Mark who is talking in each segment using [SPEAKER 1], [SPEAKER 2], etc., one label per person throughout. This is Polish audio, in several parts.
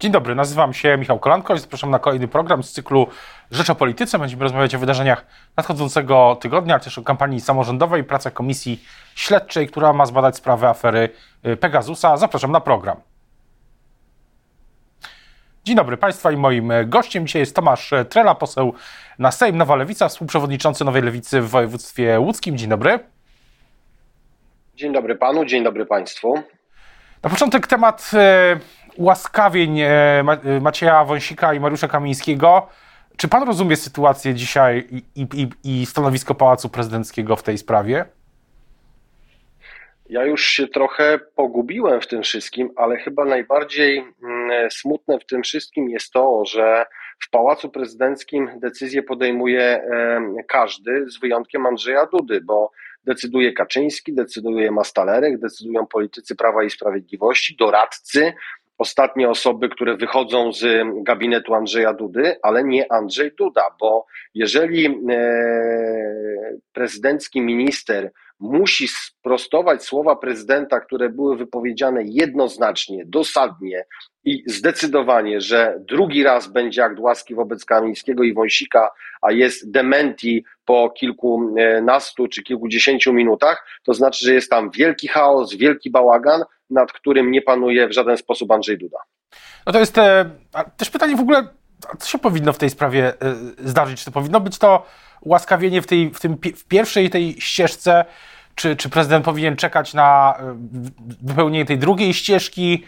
[SPEAKER 1] Dzień dobry, nazywam się Michał Kolanko i zapraszam na kolejny program z cyklu Rzecz o Polityce. Będziemy rozmawiać o wydarzeniach nadchodzącego tygodnia, ale też o kampanii samorządowej, pracach Komisji Śledczej, która ma zbadać sprawę afery y, Pegasusa. Zapraszam na program. Dzień dobry Państwa i moim gościem dzisiaj jest Tomasz Trela, poseł na Sejm Nowa Lewica, współprzewodniczący Nowej Lewicy w województwie łódzkim. Dzień dobry.
[SPEAKER 2] Dzień dobry Panu, dzień dobry Państwu.
[SPEAKER 1] Na początek temat y, ułaskawień e, Macieja Wąsika i Mariusza Kamińskiego. Czy pan rozumie sytuację dzisiaj i, i, i stanowisko Pałacu Prezydenckiego w tej sprawie?
[SPEAKER 2] Ja już się trochę pogubiłem w tym wszystkim, ale chyba najbardziej mm, smutne w tym wszystkim jest to, że w Pałacu Prezydenckim decyzję podejmuje każdy, z wyjątkiem Andrzeja Dudy, bo decyduje Kaczyński, decyduje Mastalerek, decydują politycy Prawa i Sprawiedliwości, doradcy, ostatnie osoby, które wychodzą z gabinetu Andrzeja Dudy, ale nie Andrzej Duda, bo jeżeli e, prezydencki minister musi sprostować słowa prezydenta, które były wypowiedziane jednoznacznie, dosadnie i zdecydowanie, że drugi raz będzie akt łaski wobec Kamińskiego i Wąsika, a jest dementi po kilkunastu czy kilkudziesięciu minutach, to znaczy, że jest tam wielki chaos, wielki bałagan, nad którym nie panuje w żaden sposób Andrzej Duda.
[SPEAKER 1] No to jest e, też pytanie w ogóle, co się powinno w tej sprawie e, zdarzyć? Czy to powinno być to ułaskawienie w, tej, w, tym, w pierwszej tej ścieżce, czy, czy prezydent powinien czekać na e, wypełnienie tej drugiej ścieżki?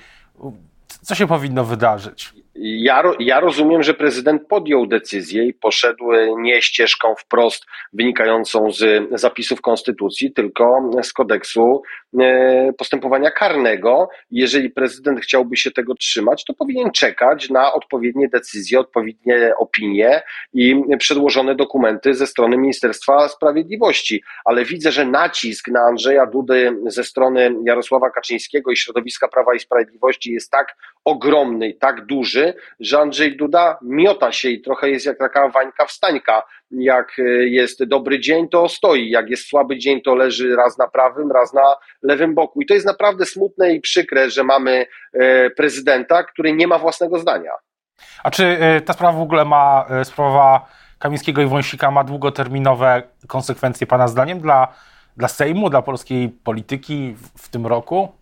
[SPEAKER 1] Co się powinno wydarzyć?
[SPEAKER 2] Ja, ja rozumiem, że prezydent podjął decyzję i poszedł nie ścieżką wprost wynikającą z zapisów konstytucji, tylko z kodeksu e, postępowania karnego. Jeżeli prezydent chciałby się tego trzymać, to powinien czekać na odpowiednie decyzje, odpowiednie opinie i przedłożone dokumenty ze strony Ministerstwa Sprawiedliwości. Ale widzę, że nacisk na Andrzeja Dudy ze strony Jarosława Kaczyńskiego i środowiska Prawa i Sprawiedliwości jest tak ogromny i tak duży, że Andrzej Duda miota się i trochę jest jak taka wańka wstańka. Jak e, jest dobry dzień, to stoi, jak jest słaby dzień, to leży raz na prawym, raz na lewym boku. I to jest naprawdę smutne i przykre, że mamy e, prezydenta, który nie ma własnego zdania.
[SPEAKER 1] A czy e, ta sprawa w ogóle ma, sprawa Kamińskiego i Wąsika ma długoterminowe konsekwencje Pana zdaniem dla, dla Sejmu, dla polskiej polityki w, w tym roku?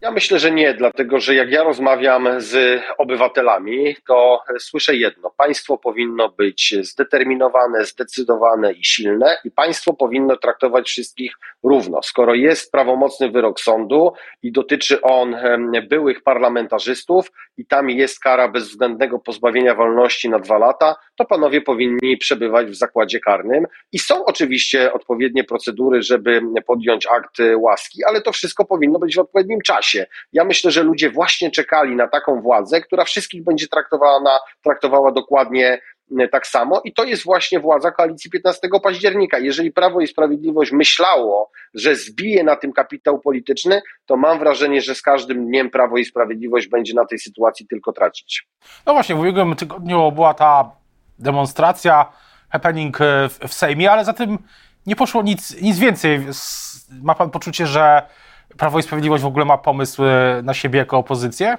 [SPEAKER 2] Ja myślę, że nie, dlatego że jak ja rozmawiam z obywatelami, to słyszę jedno: państwo powinno być zdeterminowane, zdecydowane i silne, i państwo powinno traktować wszystkich równo. Skoro jest prawomocny wyrok sądu i dotyczy on byłych parlamentarzystów, i tam jest kara bezwzględnego pozbawienia wolności na dwa lata, to panowie powinni przebywać w zakładzie karnym. I są oczywiście odpowiednie procedury, żeby podjąć akt łaski, ale to wszystko powinno być w odpowiednim czasie. Ja myślę, że ludzie właśnie czekali na taką władzę, która wszystkich będzie traktowała, na, traktowała dokładnie e, tak samo i to jest właśnie władza koalicji 15 października. Jeżeli Prawo i Sprawiedliwość myślało, że zbije na tym kapitał polityczny, to mam wrażenie, że z każdym dniem Prawo i Sprawiedliwość będzie na tej sytuacji tylko tracić.
[SPEAKER 1] No właśnie, w ubiegłym tygodniu była ta demonstracja, happening e, w, w Sejmie, ale za tym nie poszło nic, nic więcej. Ma pan poczucie, że Prawo i Sprawiedliwość w ogóle ma pomysł na siebie jako opozycję?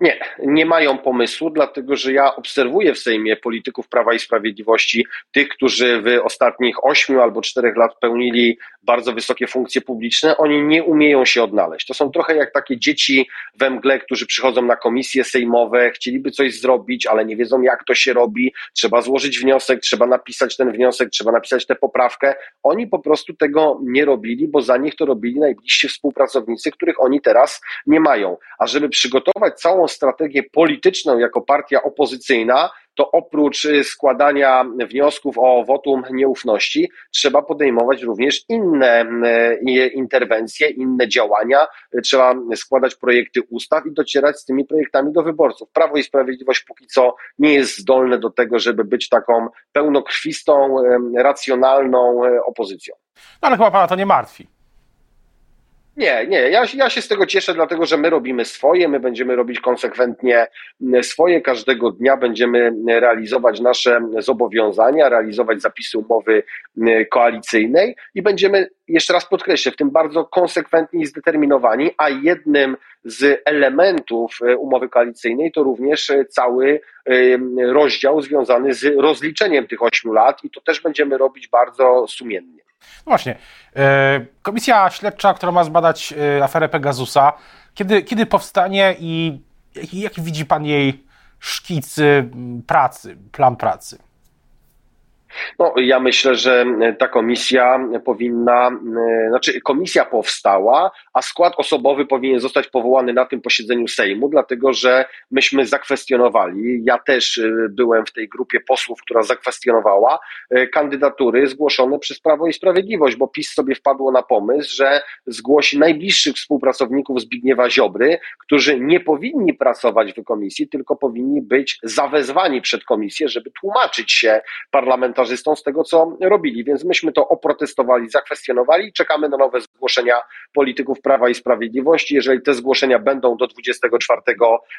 [SPEAKER 2] Nie, nie mają pomysłu, dlatego że ja obserwuję w Sejmie polityków Prawa i Sprawiedliwości, tych, którzy w ostatnich ośmiu albo czterech lat pełnili bardzo wysokie funkcje publiczne, oni nie umieją się odnaleźć. To są trochę jak takie dzieci we mgle, którzy przychodzą na komisje sejmowe, chcieliby coś zrobić, ale nie wiedzą, jak to się robi. Trzeba złożyć wniosek, trzeba napisać ten wniosek, trzeba napisać tę poprawkę. Oni po prostu tego nie robili, bo za nich to robili najbliżsi współpracownicy, których oni teraz nie mają. A żeby przygotować całą strategię polityczną jako partia opozycyjna, to oprócz y, składania wniosków o wotum nieufności trzeba podejmować również inne y, interwencje, inne działania. Trzeba składać projekty ustaw i docierać z tymi projektami do wyborców. Prawo i Sprawiedliwość póki co nie jest zdolne do tego, żeby być taką pełnokrwistą, racjonalną y, opozycją.
[SPEAKER 1] No ale chyba pana to nie martwi.
[SPEAKER 2] Nie, nie, ja, ja się z tego cieszę, dlatego że my robimy swoje, my będziemy robić konsekwentnie swoje, każdego dnia będziemy realizować nasze zobowiązania, realizować zapisy umowy koalicyjnej i będziemy, jeszcze raz podkreślę, w tym bardzo konsekwentni i zdeterminowani, a jednym z elementów e, umowy koalicyjnej to również cały rozdział związany z rozliczeniem tych ośmiu lat i to też będziemy robić bardzo sumiennie.
[SPEAKER 1] No właśnie. E, komisja śledcza, która ma zbadać e, aferę Pegasusa, kiedy, kiedy powstanie i jaki widzi Pan jej szkic pracy, plan pracy?
[SPEAKER 2] No, ja myślę, że ta komisja powinna, e, znaczy komisja powstała, a skład osobowy powinien zostać powołany na tym posiedzeniu Sejmu, dlatego że myśmy zakwestionowali, ja też e, byłem w tej grupie posłów, która zakwestionowała e, kandydatury zgłoszone przez Prawo i Sprawiedliwość, bo PiS sobie wpadło na pomysł, że zgłosi najbliższych współpracowników Zbigniewa Ziobry, którzy nie powinni pracować w komisji, tylko powinni być zawezwani przed komisję, żeby tłumaczyć się parlamentarzom parlamentarzystom z tego, co robili. Więc myśmy to oprotestowali, zakwestionowali i czekamy na nowe zgłoszenia polityków Prawa i Sprawiedliwości. Jeżeli te zgłoszenia będą do 24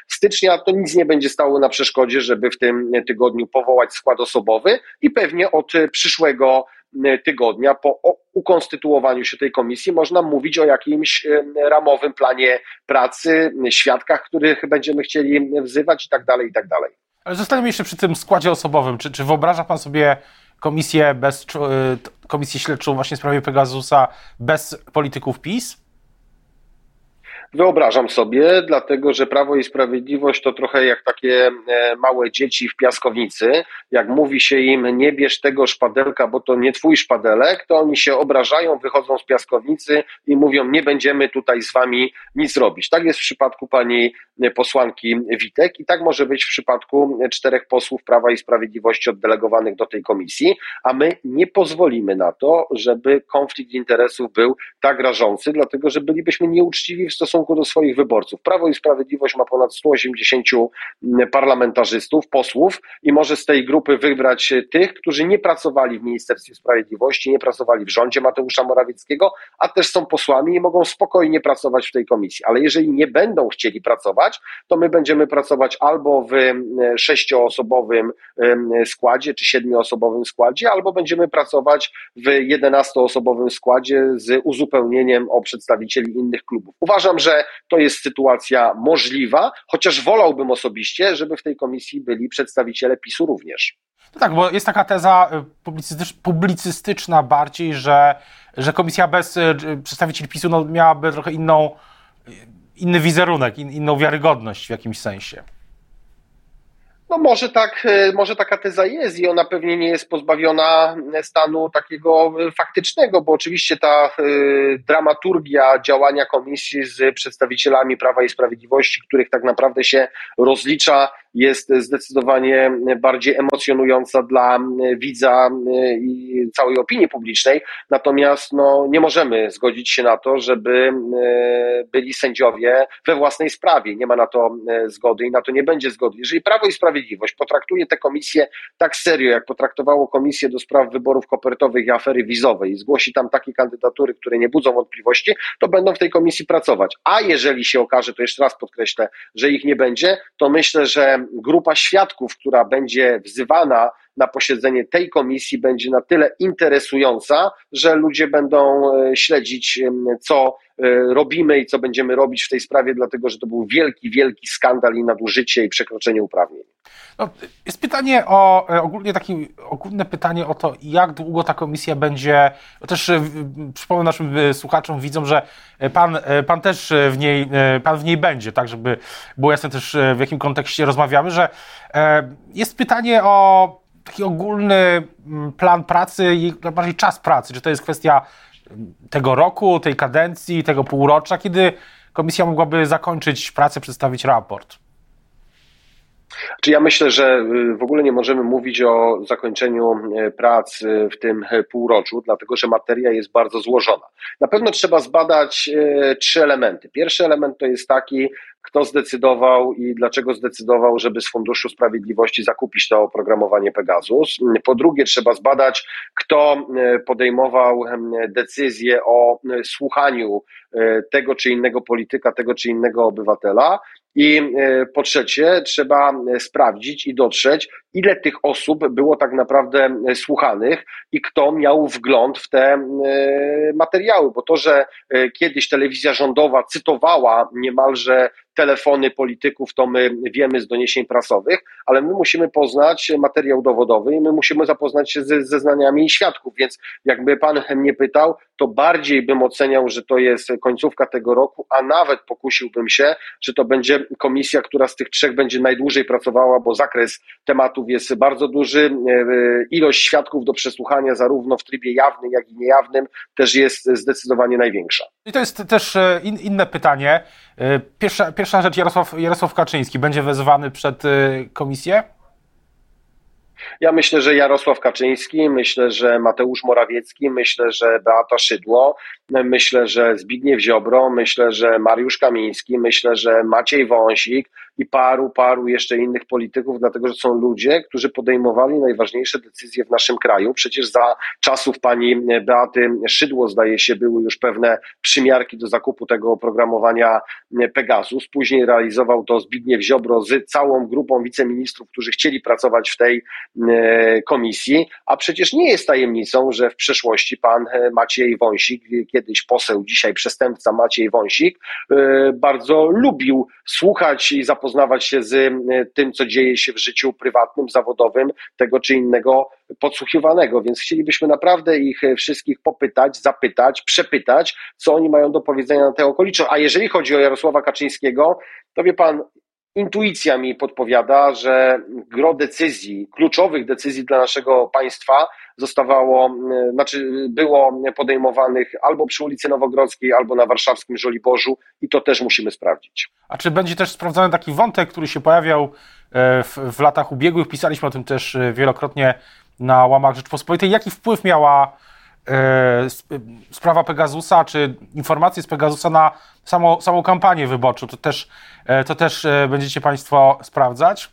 [SPEAKER 2] stycznia, to nic nie będzie stało na przeszkodzie, żeby w tym tygodniu powołać skład osobowy i pewnie od przyszłego tygodnia po ukonstytuowaniu się tej komisji można mówić o jakimś ramowym planie pracy, świadkach, których będziemy chcieli wzywać i tak dalej, i tak dalej.
[SPEAKER 1] Ale zostaniemy jeszcze przy tym składzie osobowym. Czy, czy wyobraża pan sobie komisję bez y, komisję śledczą właśnie w sprawie Pegasusa bez polityków PiS?
[SPEAKER 2] Wyobrażam sobie, dlatego że Prawo i Sprawiedliwość to trochę jak takie e, małe dzieci w piaskownicy. Jak mówi się im, nie bierz tego szpadelka, bo to nie twój szpadelek, to oni się obrażają, wychodzą z piaskownicy i mówią, nie będziemy tutaj z wami nic robić. Tak jest w przypadku pani posłanki Witek i tak może być w przypadku czterech posłów Prawa i Sprawiedliwości oddelegowanych do tej komisji, a my nie pozwolimy na to, żeby konflikt interesów był tak rażący, dlatego że bylibyśmy nieuczciwi w stosunku stosunku do swoich wyborców. Prawo i Sprawiedliwość ma ponad 180 parlamentarzystów, posłów i może z tej grupy wybrać tych, którzy nie pracowali w Ministerstwie Sprawiedliwości, nie pracowali w rządzie Mateusza Morawieckiego, a też są posłami i mogą spokojnie pracować w tej komisji. Ale jeżeli nie będą chcieli pracować, to my będziemy pracować albo w sześcioosobowym składzie czy siedmioosobowym składzie, albo będziemy pracować w jedenastoosobowym składzie z uzupełnieniem o przedstawicieli innych klubów. Uważam, że że to jest sytuacja możliwa, chociaż wolałbym osobiście, żeby w tej komisji byli przedstawiciele PiSu również.
[SPEAKER 1] No tak, bo jest taka teza y, publicystyczna bardziej, że, że komisja bez y, przedstawicieli PiSu no, miałaby trochę inną, y, inny wizerunek, inną wiarygodność w jakimś sensie.
[SPEAKER 2] No może tak, e, może taka teza jest i ona pewnie nie jest pozbawiona stanu takiego faktycznego, bo oczywiście ta e, dramaturgia działania komisji z przedstawicielami Prawa i Sprawiedliwości, których tak naprawdę się rozlicza jest zdecydowanie bardziej emocjonująca dla widza i całej opinii publicznej. Natomiast no, nie możemy zgodzić się na to, żeby byli sędziowie we własnej sprawie. Nie ma na to zgody i na to nie będzie zgody. Jeżeli Prawo i Sprawiedliwość potraktuje tę komisję tak serio, jak potraktowało komisję do spraw wyborów kopertowych i afery wizowej i zgłosi tam takie kandydatury, które nie budzą wątpliwości, to będą w tej komisji pracować. A jeżeli się okaże, to jeszcze raz podkreślę, że ich nie będzie, to myślę, że grupa świadków, która będzie wzywana na posiedzenie tej komisji, będzie na tyle interesująca, że ludzie będą e, śledzić, co e, robimy i co będziemy robić w tej sprawie, dlatego że to był wielki, wielki skandal i nadużycie i przekroczenie uprawnień.
[SPEAKER 1] No, jest pytanie o, e, ogólnie takie ogólne pytanie o to, jak długo ta komisja będzie, też przypomnę naszym słuchaczom, widzą, że pan, pan też w niej, pan w niej będzie, tak, żeby było jasne też w jakim kontekście rozmawiamy, że jest pytanie o taki ogólny mm, plan pracy i bardziej czas pracy? Czy to jest kwestia mm, tego roku, tej kadencji, tego półrocza, kiedy komisja mogłaby zakończyć pracę, przedstawić raport?
[SPEAKER 2] Czy ja myślę, że w ogóle nie możemy mówić o zakończeniu prac w tym półroczu, dlatego że materia jest bardzo złożona. Na pewno trzeba zbadać trzy elementy. Pierwszy element to jest taki, kto zdecydował i dlaczego zdecydował, żeby z Funduszu Sprawiedliwości zakupić to oprogramowanie Pegasus. Po drugie, trzeba zbadać, kto podejmował decyzję o słuchaniu tego czy innego polityka, tego czy innego obywatela. I po trzecie, trzeba sprawdzić i dotrzeć, ile tych osób było tak naprawdę słuchanych i kto miał wgląd w te materiały, bo to, że kiedyś telewizja rządowa cytowała niemalże telefony polityków, to my wiemy z doniesień prasowych, ale my musimy poznać materiał dowodowy i my musimy zapoznać się ze zeznaniami świadków, więc jakby pan mnie pytał, to bardziej bym oceniał, że to jest końcówka tego roku, a nawet pokusiłbym się, czy to będzie komisja, która z tych trzech będzie najdłużej pracowała, bo zakres tematów jest bardzo duży, e, ilość świadków do przesłuchania zarówno w trybie jawnym, jak i niejawnym też jest zdecydowanie największa.
[SPEAKER 1] I to jest też e, in, inne pytanie. E, pierwsza, pierwsza rzecz, Jarosław, Jarosław Kaczyński będzie wezwany przed komisję?
[SPEAKER 2] Ja myślę, że Jarosław Kaczyński, myślę, że Mateusz Morawiecki, myślę, że Beata Szydło, myślę, że Zbigniew Ziobro, myślę, że Mariusz Kamiński, myślę, że Maciej Wąsik i paru, paru jeszcze innych polityków, dlatego że są ludzie, którzy podejmowali najważniejsze decyzje w naszym kraju. Przecież za czasów pani Beaty Szydło, zdaje się, były już pewne przymiarki do zakupu tego oprogramowania Pegasus. Później realizował to Zbigniew Ziobro z całą grupą wiceministrów, którzy chcieli pracować w tej E, komisji, a przecież nie jest tajemnicą, że w przeszłości pan e, Maciej Wąsik, kiedyś poseł, dzisiaj przestępca Maciej Wąsik, e, bardzo lubił słuchać i zapoznawać się z tym, co dzieje się w życiu prywatnym, zawodowym tego czy innego podsłuchiwanego, więc chcielibyśmy naprawdę ich wszystkich popytać, zapytać, przepytać, co oni mają do powiedzenia na tę okoliczność. A jeżeli chodzi o Jarosława Kaczyńskiego, to wie pan, intuicja mi podpowiada, że gro decyzji, kluczowych decyzji dla naszego państwa zostawało, e, znaczy było podejmowanych albo przy ulicy Nowogrodzkiej, albo na warszawskim Żoliborzu i to też musimy sprawdzić.
[SPEAKER 1] A czy będzie też sprawdzony taki wątek, który się pojawiał e, w, w latach ubiegłych? Pisaliśmy o tym też e, wielokrotnie na łamach Rzeczpospolitej. Jaki wpływ miała sprawa Pegasusa, czy informacje z Pegasusa na samą, samą kampanię wyborczą. To też, e, to też e, będziecie Państwo sprawdzać?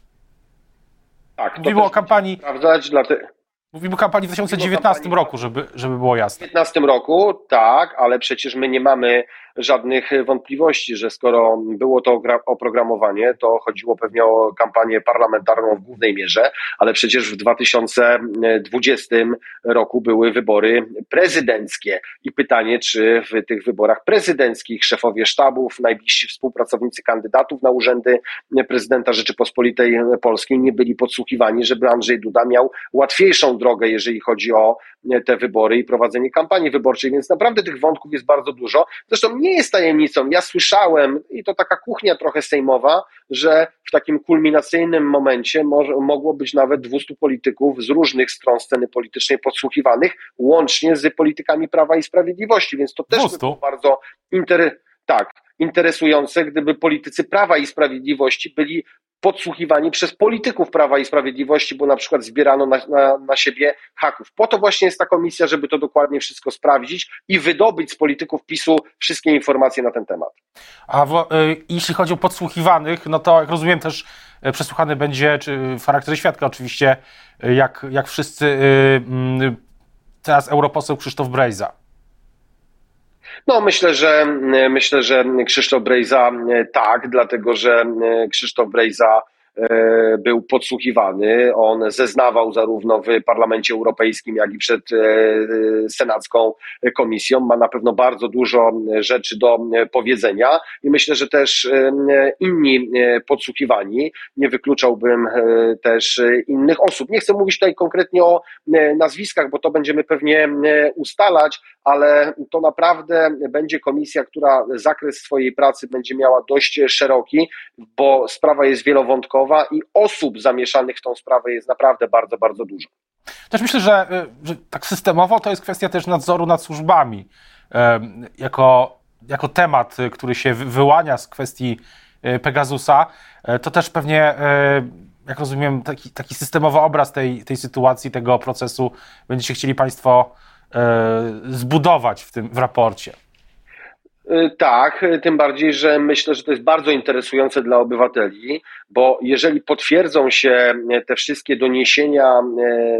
[SPEAKER 2] Tak, to Mówimy o kampanii. Sprawdzać, dlatego
[SPEAKER 1] Mówimy o kampanii w 2019 roku, żeby, żeby było jasne.
[SPEAKER 2] W 2019 roku, tak, ale przecież my nie mamy żadnych wątpliwości, że skoro było to oprogramowanie, to chodziło pewnie o kampanię parlamentarną w głównej mierze, ale przecież w 2020 roku były wybory prezydenckie. I pytanie, czy w tych wyborach prezydenckich szefowie sztabów, najbliżsi współpracownicy kandydatów na urzędy prezydenta Rzeczypospolitej Polskiej nie byli podsłuchiwani, żeby Andrzej Duda miał łatwiejszą drogę, jeżeli chodzi o te wybory i prowadzenie kampanii wyborczej, więc naprawdę tych wątków jest bardzo dużo. Zresztą nie jest tajemnicą. Ja słyszałem, i to taka kuchnia trochę sejmowa, że w takim kulminacyjnym momencie może, mogło być nawet 200 polityków z różnych stron sceny politycznej podsłuchiwanych, łącznie z politykami Prawa i Sprawiedliwości, więc to też było bardzo inter... tak, interesujące, gdyby politycy Prawa i Sprawiedliwości byli podsłuchiwani przez polityków Prawa i Sprawiedliwości, bo na przykład zbierano na, na, na, siebie haków. Po to właśnie jest ta komisja, żeby to dokładnie wszystko sprawdzić i wydobyć z polityków PiSu wszystkie informacje na ten temat.
[SPEAKER 1] A w, y, jeśli chodzi o podsłuchiwanych, no to jak rozumiem też y, przesłuchany będzie, czy w charakterze świadka oczywiście, y, jak, jak wszyscy y, teraz europoseł Krzysztof Brejza.
[SPEAKER 2] No, myślę, że myślę, że Krzysztof Brejza tak, dlatego że Krzysztof Brejza E, był podsłuchiwany. On zeznawał zarówno w Parlamencie Europejskim, jak i przed e, Senacką Komisją. Ma na pewno bardzo dużo rzeczy do powiedzenia i myślę, że też e, inni podsłuchiwani, nie wykluczałbym też innych osób. Nie chcę mówić tutaj konkretnie o nazwiskach, bo to będziemy pewnie ustalać, ale to naprawdę będzie komisja, która zakres swojej pracy będzie miała dość szeroki, bo sprawa jest wielowątkowa i osób zamieszanych w tą sprawę jest naprawdę bardzo, bardzo dużo.
[SPEAKER 1] Też myślę, że, y, że tak systemowo to jest kwestia też nadzoru nad służbami. Jako, jako temat, y, który się wyłania z kwestii y, Pegasusa, to też pewnie jak rozumiem, taki, taki systemowy obraz tej, tej sytuacji, tego procesu będziecie chcieli Państwo zbudować w tym w raporcie.
[SPEAKER 2] Y, tak, y, tym bardziej, że myślę, że to jest bardzo interesujące dla obywateli, bo jeżeli potwierdzą się y, te wszystkie doniesienia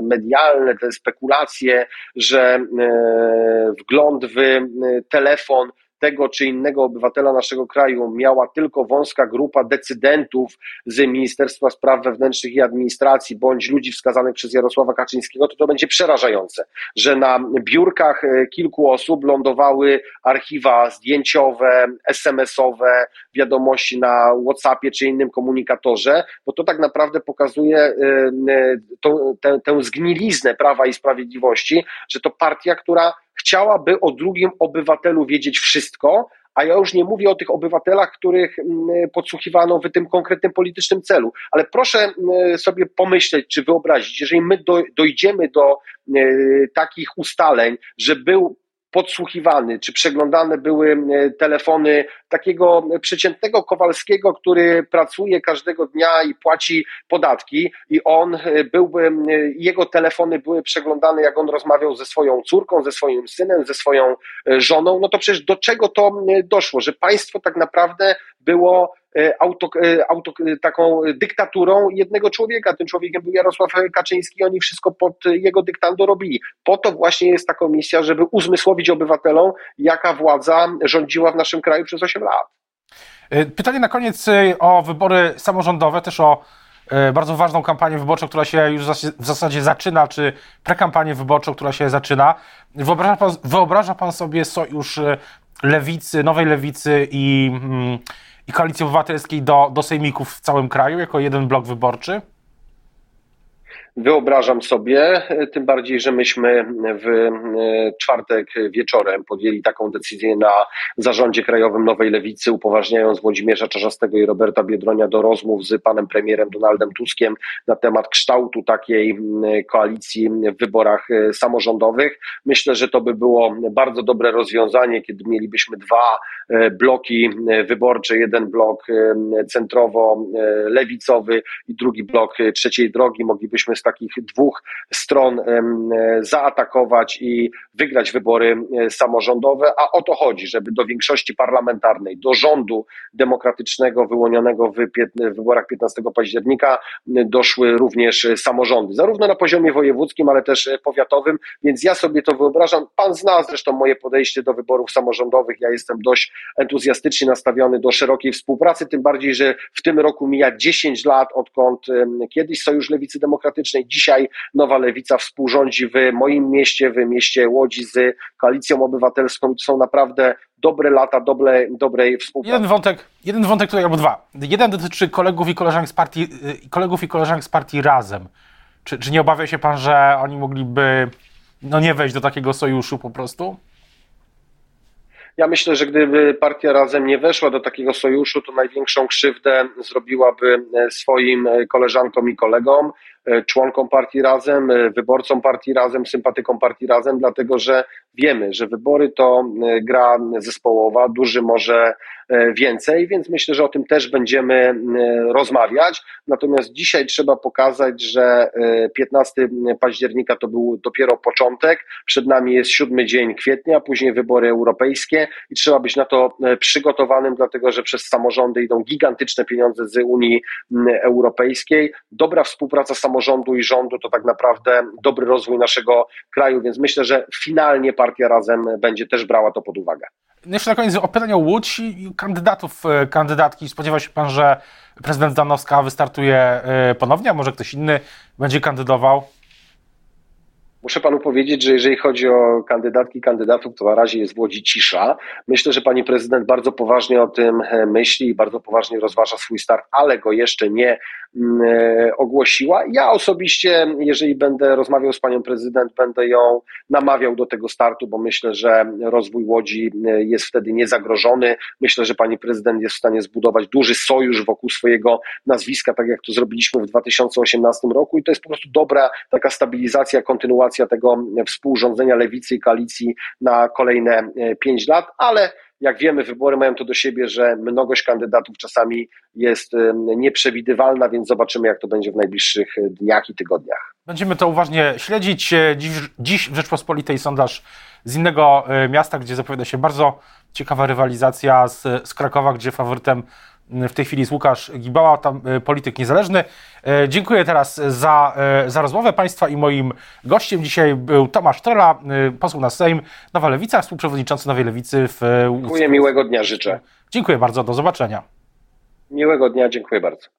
[SPEAKER 2] medialne, te spekulacje, że wgląd w telefon tego czy innego obywatela naszego kraju miała tylko wąska grupa decydentów z Ministerstwa Spraw Wewnętrznych i Administracji bądź ludzi wskazanych przez Jarosława Kaczyńskiego, to to będzie przerażające, że na biurkach e, kilku osób lądowały archiwa zdjęciowe, SMS-owe, wiadomości na WhatsAppie czy innym komunikatorze, bo to tak naprawdę pokazuje e, e, tę zgniliznę Prawa i Sprawiedliwości, że to partia, która chciałaby o drugim obywatelu wiedzieć wszystko, a ja już nie mówię o tych obywatelach, których mm, podsłuchiwano w tym konkretnym politycznym celu. Ale proszę mm, sobie pomyśleć, czy wyobrazić, jeżeli my dojdziemy do mm, takich ustaleń, że był podsłuchiwany, czy przeglądane były e, telefony takiego przeciętnego Kowalskiego, który pracuje każdego dnia i płaci podatki i on e, byłby, e, jego telefony były przeglądane, jak on rozmawiał ze swoją córką, ze swoim synem, ze swoją żoną, no to przecież do czego to doszło, że państwo tak naprawdę było auto, e, auto, e, taką dyktaturą jednego człowieka. Tym człowiekiem był Jarosław Kaczyński, oni wszystko pod jego dyktando robili. Po to właśnie jest ta komisja, żeby uzmysłowić obywatelom, jaka władza rządziła w naszym kraju przez 8 lat.
[SPEAKER 1] Pytanie na koniec o wybory samorządowe, też o bardzo ważną kampanię wyborczą, która się już w zasadzie zaczyna, czy prekampanię wyborczą, która się zaczyna. Wyobraża pan, wyobraża pan sobie sojusz lewicy, nowej lewicy i mm, i Koalicji Obywatelskiej do, do sejmików w całym kraju jako jeden blok wyborczy?
[SPEAKER 2] Wyobrażam sobie, tym bardziej, że myśmy w e, czwartek wieczorem podjęli taką decyzję na zarządzie krajowym Nowej Lewicy, upoważniając Włodzimierza Czarzastego i Roberta Biedronia do rozmów z panem premierem Donaldem Tuskiem na temat kształtu takiej koalicji w wyborach e, samorządowych. Myślę, że to by było bardzo dobre rozwiązanie, kiedy mielibyśmy dwa e, bloki wyborcze, jeden blok centrowo-lewicowy i drugi blok trzeciej drogi. Moglibyśmy z takich dwóch stron zaatakować i wygrać wybory e, samorządowe, a o to chodzi, żeby do większości parlamentarnej, do rządu demokratycznego wyłonionego w wyborach 15 października doszły również samorządy, zarówno na poziomie wojewódzkim, ale też powiatowym, więc ja sobie to wyobrażam. Pan zna zresztą moje podejście do wyborów samorządowych. Ja jestem dość entuzjastycznie nastawiony do szerokiej współpracy, tym bardziej, że w tym roku mija 10 lat, odkąd kiedyś Sojusz Lewicy Demokratycznej Dzisiaj Nowa Lewica współrządzi w moim mieście, w mieście Łodzi z Koalicją Obywatelską. To są naprawdę dobre lata dobre, dobrej współpracy.
[SPEAKER 1] Jeden wątek, jeden wątek tutaj, albo dwa. Jeden dotyczy kolegów i koleżanek z partii, y, kolegów i koleżanek z partii Razem. Czy, czy nie obawia się pan, że oni mogliby no nie wejść do takiego sojuszu po prostu?
[SPEAKER 2] Ja myślę, że gdyby partia razem nie weszła do takiego sojuszu, to największą krzywdę zrobiłaby e, swoim e, koleżankom i kolegom, członkom partii razem, wyborcom partii razem, sympatykom partii razem, dlatego że wiemy, że wybory to gra zespołowa, duży może więcej, więc myślę, że o tym też będziemy rozmawiać. Natomiast dzisiaj trzeba pokazać, że 15 października to był dopiero początek, przed nami jest siódmy dzień kwietnia, później wybory europejskie i trzeba być na to e, przygotowanym, dlatego że przez samorządy idą gigantyczne pieniądze z Unii Europejskiej. Dobra współpraca samorządu i rządu to tak naprawdę dobry rozwój naszego kraju, więc myślę, że finalnie partia razem będzie też brała to pod uwagę.
[SPEAKER 1] No jeszcze na koniec o pytanie o Łódź i kandydatów, e, kandydatki. Spodziewa się pan, że prezydent Danowska wystartuje e, ponownie, a może ktoś inny będzie kandydował?
[SPEAKER 2] Muszę panu powiedzieć, że jeżeli chodzi o kandydatki, kandydatów, to na razie jest w Łodzi cisza. Myślę, że pani prezydent bardzo poważnie o tym e, myśli i bardzo poważnie rozważa swój start, ale go jeszcze nie mm, e, ogłosiła. Ja osobiście, jeżeli będę rozmawiał z panią prezydent, będę ją namawiał do tego startu, bo myślę, że rozwój Łodzi e, jest wtedy niezagrożony. Myślę, że pani prezydent jest w stanie zbudować duży sojusz wokół swojego nazwiska, tak jak to zrobiliśmy w 2018 roku i to jest po prostu dobra taka stabilizacja, kontynuacja kontynuacja tego współrządzenia lewicy i koalicji na kolejne e, pięć lat, ale jak wiemy, wybory mają to do siebie, że mnogość kandydatów czasami jest nieprzewidywalna, więc zobaczymy, jak to będzie w najbliższych dniach i tygodniach.
[SPEAKER 1] Będziemy to uważnie śledzić. Dziś, dziś w Rzeczpospolitej sondaż z innego miasta, gdzie zapowiada się bardzo ciekawa rywalizacja z, z Krakowa, gdzie faworytem w tej chwili jest Łukasz Gibała, tam e, polityk niezależny. E, dziękuję teraz za, e, za rozmowę Państwa i moim gościem dzisiaj był Tomasz Trela, poseł na Sejm, Nowa Lewica, współprzewodniczący Nowej Lewicy w
[SPEAKER 2] Dziękuję, miłego dnia życzę.
[SPEAKER 1] Dziękuję bardzo, do zobaczenia.
[SPEAKER 2] Miłego dnia, dziękuję bardzo.